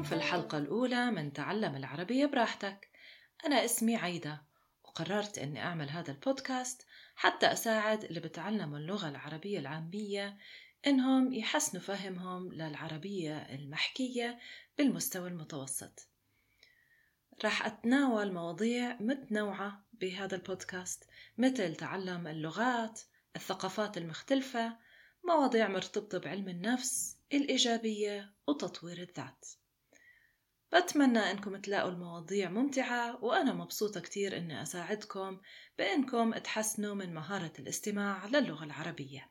اليوم في الحلقة الأولى من تعلم العربية براحتك. أنا اسمي عيدة وقررت أني أعمل هذا البودكاست حتى أساعد اللي بتعلموا اللغة العربية العامية إنهم يحسنوا فهمهم للعربية المحكية بالمستوى المتوسط. راح أتناول مواضيع متنوعة بهذا البودكاست مثل تعلم اللغات الثقافات المختلفة مواضيع مرتبطة بعلم النفس الإيجابية وتطوير الذات. بتمنى أنكم تلاقوا المواضيع ممتعة وأنا مبسوطة كتير أني أساعدكم بأنكم تحسنوا من مهارة الاستماع للغة العربية.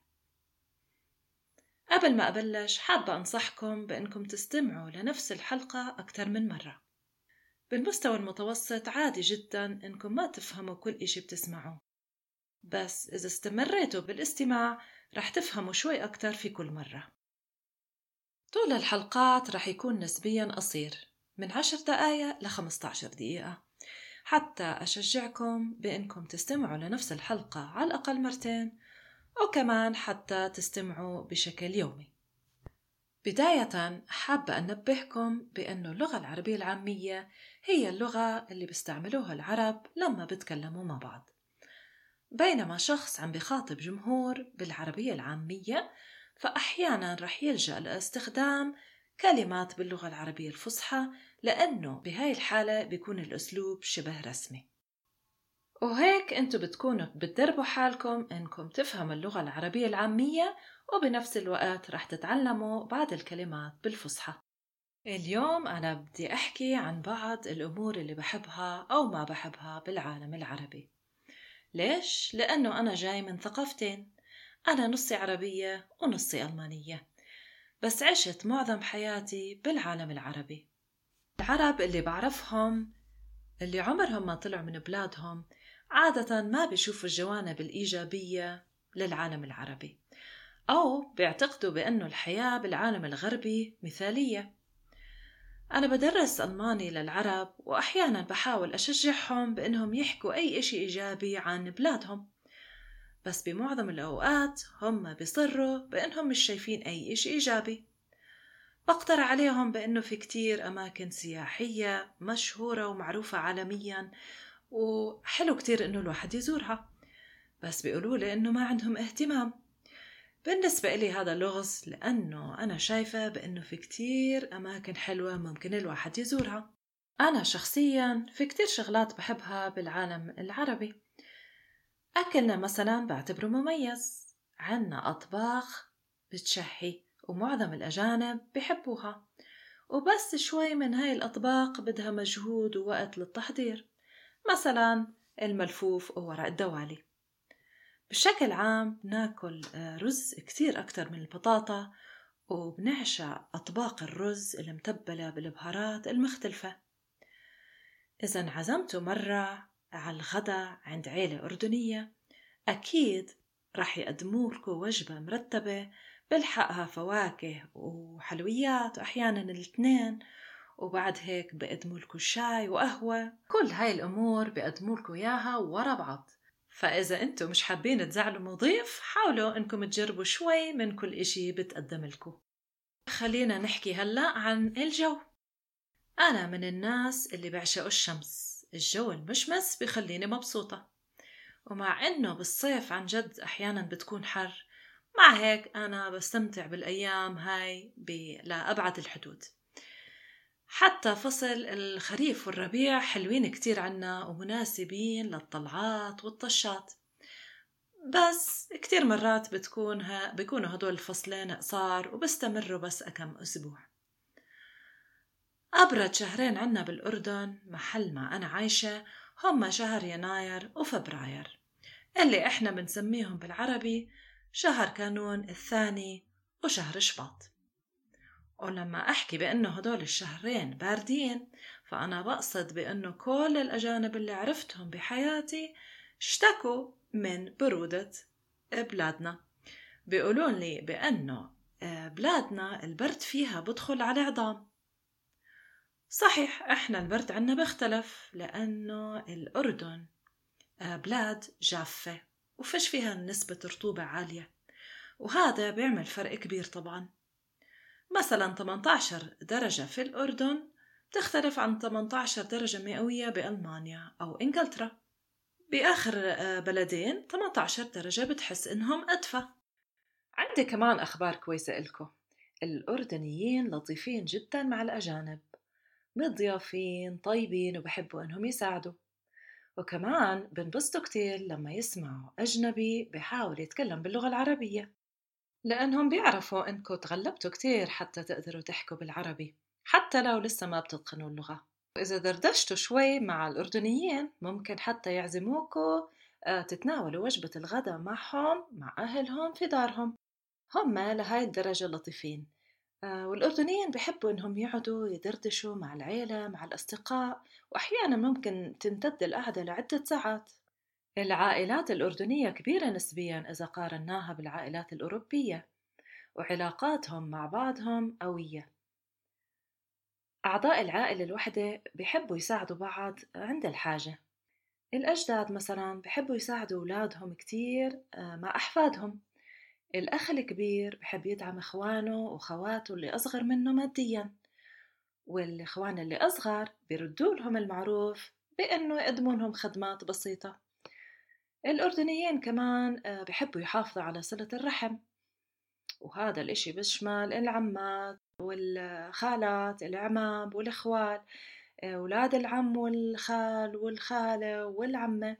قبل ما أبلش حابة أنصحكم بأنكم تستمعوا لنفس الحلقة أكثر من مرة. بالمستوى المتوسط عادي جدا أنكم ما تفهموا كل إشي بتسمعوه. بس إذا استمريتوا بالاستماع رح تفهموا شوي أكتر في كل مرة. طول الحلقات رح يكون نسبيا قصير. من عشر دقايق لخمسة عشر دقيقة. حتى أشجعكم بأنكم تستمعوا لنفس الحلقة على الأقل مرتين وكمان حتى تستمعوا بشكل يومي. بداية حابة أنبهكم بأنه اللغة العربية العامية هي اللغة اللي بيستعملوها العرب لما بتكلموا مع بعض. بينما شخص عم بخاطب جمهور بالعربية العامية فأحيانا رح يلجأ لإستخدام كلمات باللغة العربية الفصحى لأنه بهاي الحالة بيكون الأسلوب شبه رسمي. وهيك انتو بتكونوا بتدربوا حالكم إنكم تفهموا اللغة العربية العامية وبنفس الوقت رح تتعلموا بعض الكلمات بالفصحى. اليوم أنا بدي أحكي عن بعض الأمور اللي بحبها أو ما بحبها بالعالم العربي. ليش؟ لأنه أنا جاي من ثقافتين أنا نصي عربية ونصي ألمانية. بس عشت معظم حياتي بالعالم العربي. العرب اللي بعرفهم اللي عمرهم ما طلعوا من بلادهم عادة ما بيشوفوا الجوانب الإيجابية للعالم العربي. أو بيعتقدوا بأنه الحياة بالعالم الغربي مثالية. أنا بدرس ألماني للعرب وأحيانا بحاول أشجعهم بأنهم يحكوا أي إشي إيجابي عن بلادهم. بس بمعظم الأوقات هم بيصروا بأنهم مش شايفين أي إشي إيجابي. بقترح عليهم بأنه في كتير أماكن سياحية مشهورة ومعروفة عالميا وحلو كتير إنه الواحد يزورها. بس بيقولوا لي إنه ما عندهم اهتمام. بالنسبة إلي هذا لغز لأنه أنا شايفة بأنه في كتير أماكن حلوة ممكن الواحد يزورها. أنا شخصيا في كتير شغلات بحبها بالعالم العربي. أكلنا مثلا بعتبره مميز. عنا أطباق بتشهي ومعظم الأجانب بحبوها. وبس شوي من هاي الأطباق بدها مجهود ووقت للتحضير. مثلا الملفوف وورق الدوالي. بشكل عام بناكل آه، رز كتير أكتر من البطاطا وبنعشى أطباق الرز المتبلة بالبهارات المختلفة. إذا انعزمتوا مرة على الغداء عند عيلة أردنية أكيد رح يقدموا لكم وجبة مرتبة بلحقها فواكه وحلويات وأحيانا الاثنين وبعد هيك بقدموا لكم شاي وقهوة. كل هاي الأمور بقدموا لكم إياها ورا بعض. فإذا أنتم مش حابين تزعلوا مضيف حاولوا أنكم تجربوا شوي من كل إشي بتقدم لكم. خلينا نحكي هلأ عن الجو. أنا من الناس اللي بعشقوا الشمس. الجو المشمس بخليني مبسوطة. ومع إنه بالصيف عن جد أحيانا بتكون حر مع هيك أنا بستمتع بالأيام هاي لأبعد الحدود. حتى فصل الخريف والربيع حلوين كتير عنا ومناسبين للطلعات والطشات. بس كتير مرات بتكون ها بيكونوا هدول الفصلين قصار وبستمروا بس أكم أسبوع. أبرد شهرين عنا بالأردن محل ما أنا عايشة هم شهر يناير وفبراير. اللي إحنا بنسميهم بالعربي شهر كانون الثاني وشهر شباط. ولما أحكي بأنه هدول الشهرين باردين فأنا بقصد بأنه كل الأجانب اللي عرفتهم بحياتي اشتكوا من برودة بلادنا. بيقولون لي بأنه آه، بلادنا البرد فيها بدخل على عظام صحيح إحنا البرد عنا بيختلف لأنه الأردن آه، بلاد جافة. وفيش فيها نسبة رطوبة عالية. وهذا بيعمل فرق كبير طبعا. مثلا 18 درجة في الأردن تختلف عن 18 درجة مئوية بألمانيا أو إنجلترا. بآخر آه، بلدين 18 درجة بتحس إنهم أدفى. عندي كمان أخبار كويسة إلكم الأردنيين لطيفين جدا مع الأجانب. مضيافين طيبين وبحبوا إنهم يساعدوا. وكمان بنبسطوا كتير لما يسمعوا أجنبي بحاول يتكلم باللغة العربية لأنهم بيعرفوا إنكم تغلبتوا كتير حتى تقدروا تحكوا بالعربي حتى لو لسه ما بتتقنوا اللغة. وإذا دردشتوا شوي مع الأردنيين ممكن حتى يعزموكوا آه، تتناولوا وجبة الغداء معهم مع أهلهم في دارهم. هم لهاي الدرجة لطيفين. والأردنيين بحبوا إنهم يقعدوا يدردشوا مع العيلة مع الأصدقاء وأحيانا ممكن تمتد القعدة لعدة ساعات. العائلات الأردنية كبيرة نسبيا إذا قارناها بالعائلات الأوروبية وعلاقاتهم مع بعضهم قوية. أعضاء العائلة الوحدة بحبوا يساعدوا بعض عند الحاجة. الأجداد مثلا بحبوا يساعدوا أولادهم كتير آه، مع أحفادهم. الأخ الكبير بحب يدعم إخوانه وخواته اللي أصغر منه ماديا والإخوان اللي أصغر بيردوا لهم المعروف بأنه يقدموا لهم خدمات بسيطة. الأردنيين كمان آه، بحبوا يحافظوا على صلة الرحم وهذا الإشي بيشمل العمات والخالات العمام والإخوال أولاد العم والخال والخالة والعمة.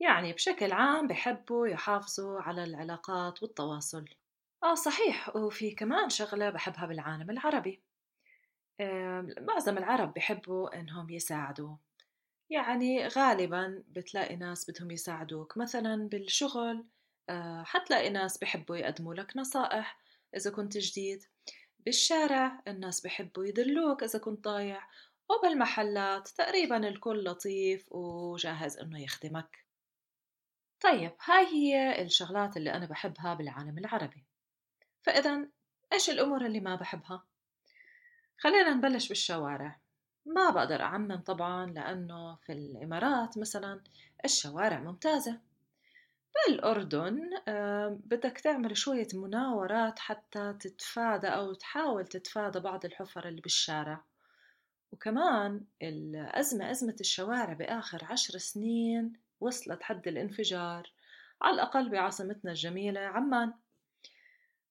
يعني بشكل عام بحبوا يحافظوا على العلاقات والتواصل. آه صحيح. وفي كمان شغلة بحبها بالعالم العربي. معظم العرب بحبوا إنهم يساعدوا. يعني غالبا بتلاقي ناس بدهم يساعدوك مثلا بالشغل. آه، حتلاقي ناس بحبوا يقدموا لك نصائح إذا كنت جديد. بالشارع الناس بحبوا يدلوك إذا كنت ضايع. وبالمحلات تقريبا الكل لطيف وجاهز إنه يخدمك. طيب هاي هي الشغلات اللي أنا بحبها بالعالم العربي. فإذا إيش الأمور اللي ما بحبها؟ خلينا نبلش بالشوارع. ما بقدر أعمم طبعا لأنه في الإمارات مثلا الشوارع ممتازة. بالأردن بدك تعمل شوية مناورات حتى تتفادى أو تحاول تتفادى بعض الحفر اللي بالشارع. وكمان الأزمة أزمة الشوارع بآخر عشر سنين وصلت حد الانفجار على الأقل بعاصمتنا الجميلة عمان.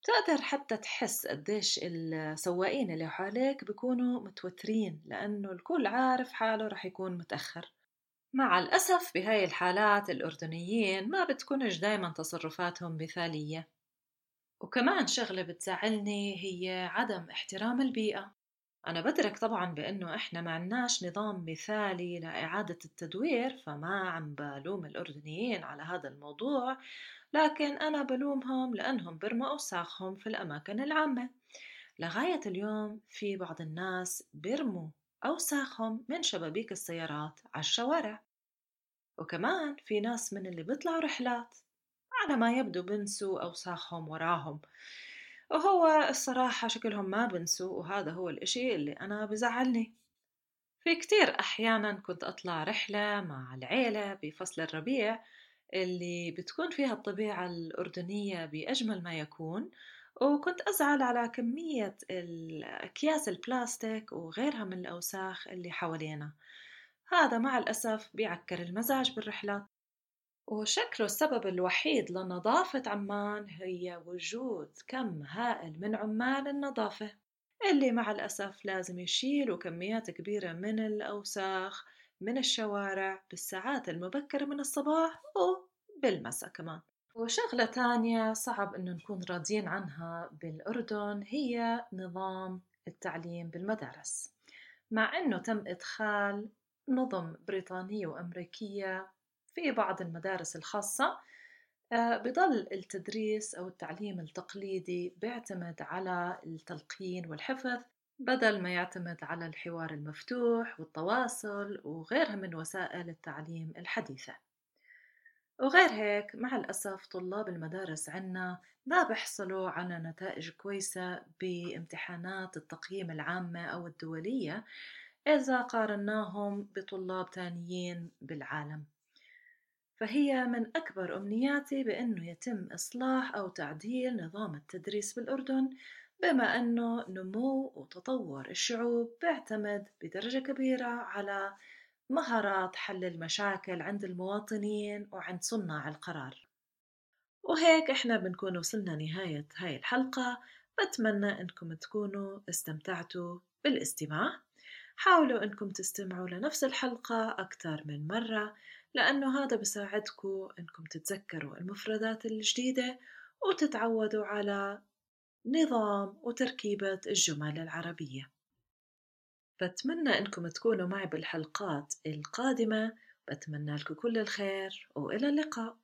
بتقدر حتى تحس قديش السواقين اللي حواليك بيكونوا متوترين لأنه الكل عارف حاله رح يكون متأخر. مع الأسف بهاي الحالات الأردنيين ما بتكونش دايما تصرفاتهم مثالية. وكمان شغلة بتزعلني هي عدم احترام البيئة. أنا بدرك طبعا بأنه إحنا ما عناش نظام مثالي لإعادة التدوير فما عم بلوم الأردنيين على هذا الموضوع لكن أنا بلومهم لأنهم برموا أوساخهم في الأماكن العامة. لغاية اليوم في بعض الناس بيرموا أوساخهم من شبابيك السيارات على الشوارع. وكمان في ناس من اللي بيطلعوا رحلات. على ما يبدو بنسوا أوساخهم وراهم. وهو الصراحة شكلهم ما بنسوا وهذا هو الإشي اللي أنا بزعلني. في كتير أحيانا كنت أطلع رحلة مع العيلة بفصل الربيع اللي بتكون فيها الطبيعة الأردنية بأجمل ما يكون وكنت أزعل على كمية أكياس البلاستيك وغيرها من الأوساخ اللي حوالينا. هذا مع الأسف بيعكر المزاج بالرحلات وشكله السبب الوحيد لنظافة عمان هي وجود كم هائل من عمال النظافة اللي مع الأسف لازم يشيلوا كميات كبيرة من الأوساخ من الشوارع بالساعات المبكرة من الصباح وبالمساء كمان. وشغلة تانية صعب إنه نكون راضيين عنها بالأردن هي نظام التعليم بالمدارس. مع إنه تم إدخال نظم بريطانية وأمريكية في بعض المدارس الخاصة آه، بضل التدريس أو التعليم التقليدي بيعتمد على التلقين والحفظ بدل ما يعتمد على الحوار المفتوح والتواصل وغيرها من وسائل التعليم الحديثة. وغير هيك مع الأسف طلاب المدارس عنا ما بيحصلوا على نتائج كويسة بامتحانات التقييم العامة أو الدولية إذا قارناهم بطلاب تانيين بالعالم. فهي من أكبر أمنياتي بأنه يتم إصلاح أو تعديل نظام التدريس بالأردن بما أنه نمو وتطور الشعوب بيعتمد بدرجة كبيرة على مهارات حل المشاكل عند المواطنين وعند صناع القرار. وهيك إحنا بنكون وصلنا نهاية هاي الحلقة. بتمنى إنكم تكونوا استمتعتوا بالاستماع. حاولوا إنكم تستمعوا لنفس الحلقة أكثر من مرة. لأنه هذا بساعدكم إنكم تتذكروا المفردات الجديدة وتتعودوا على نظام وتركيبة الجمل العربية. بتمنى إنكم تكونوا معي بالحلقات القادمة. بتمنى لكم كل الخير وإلى اللقاء.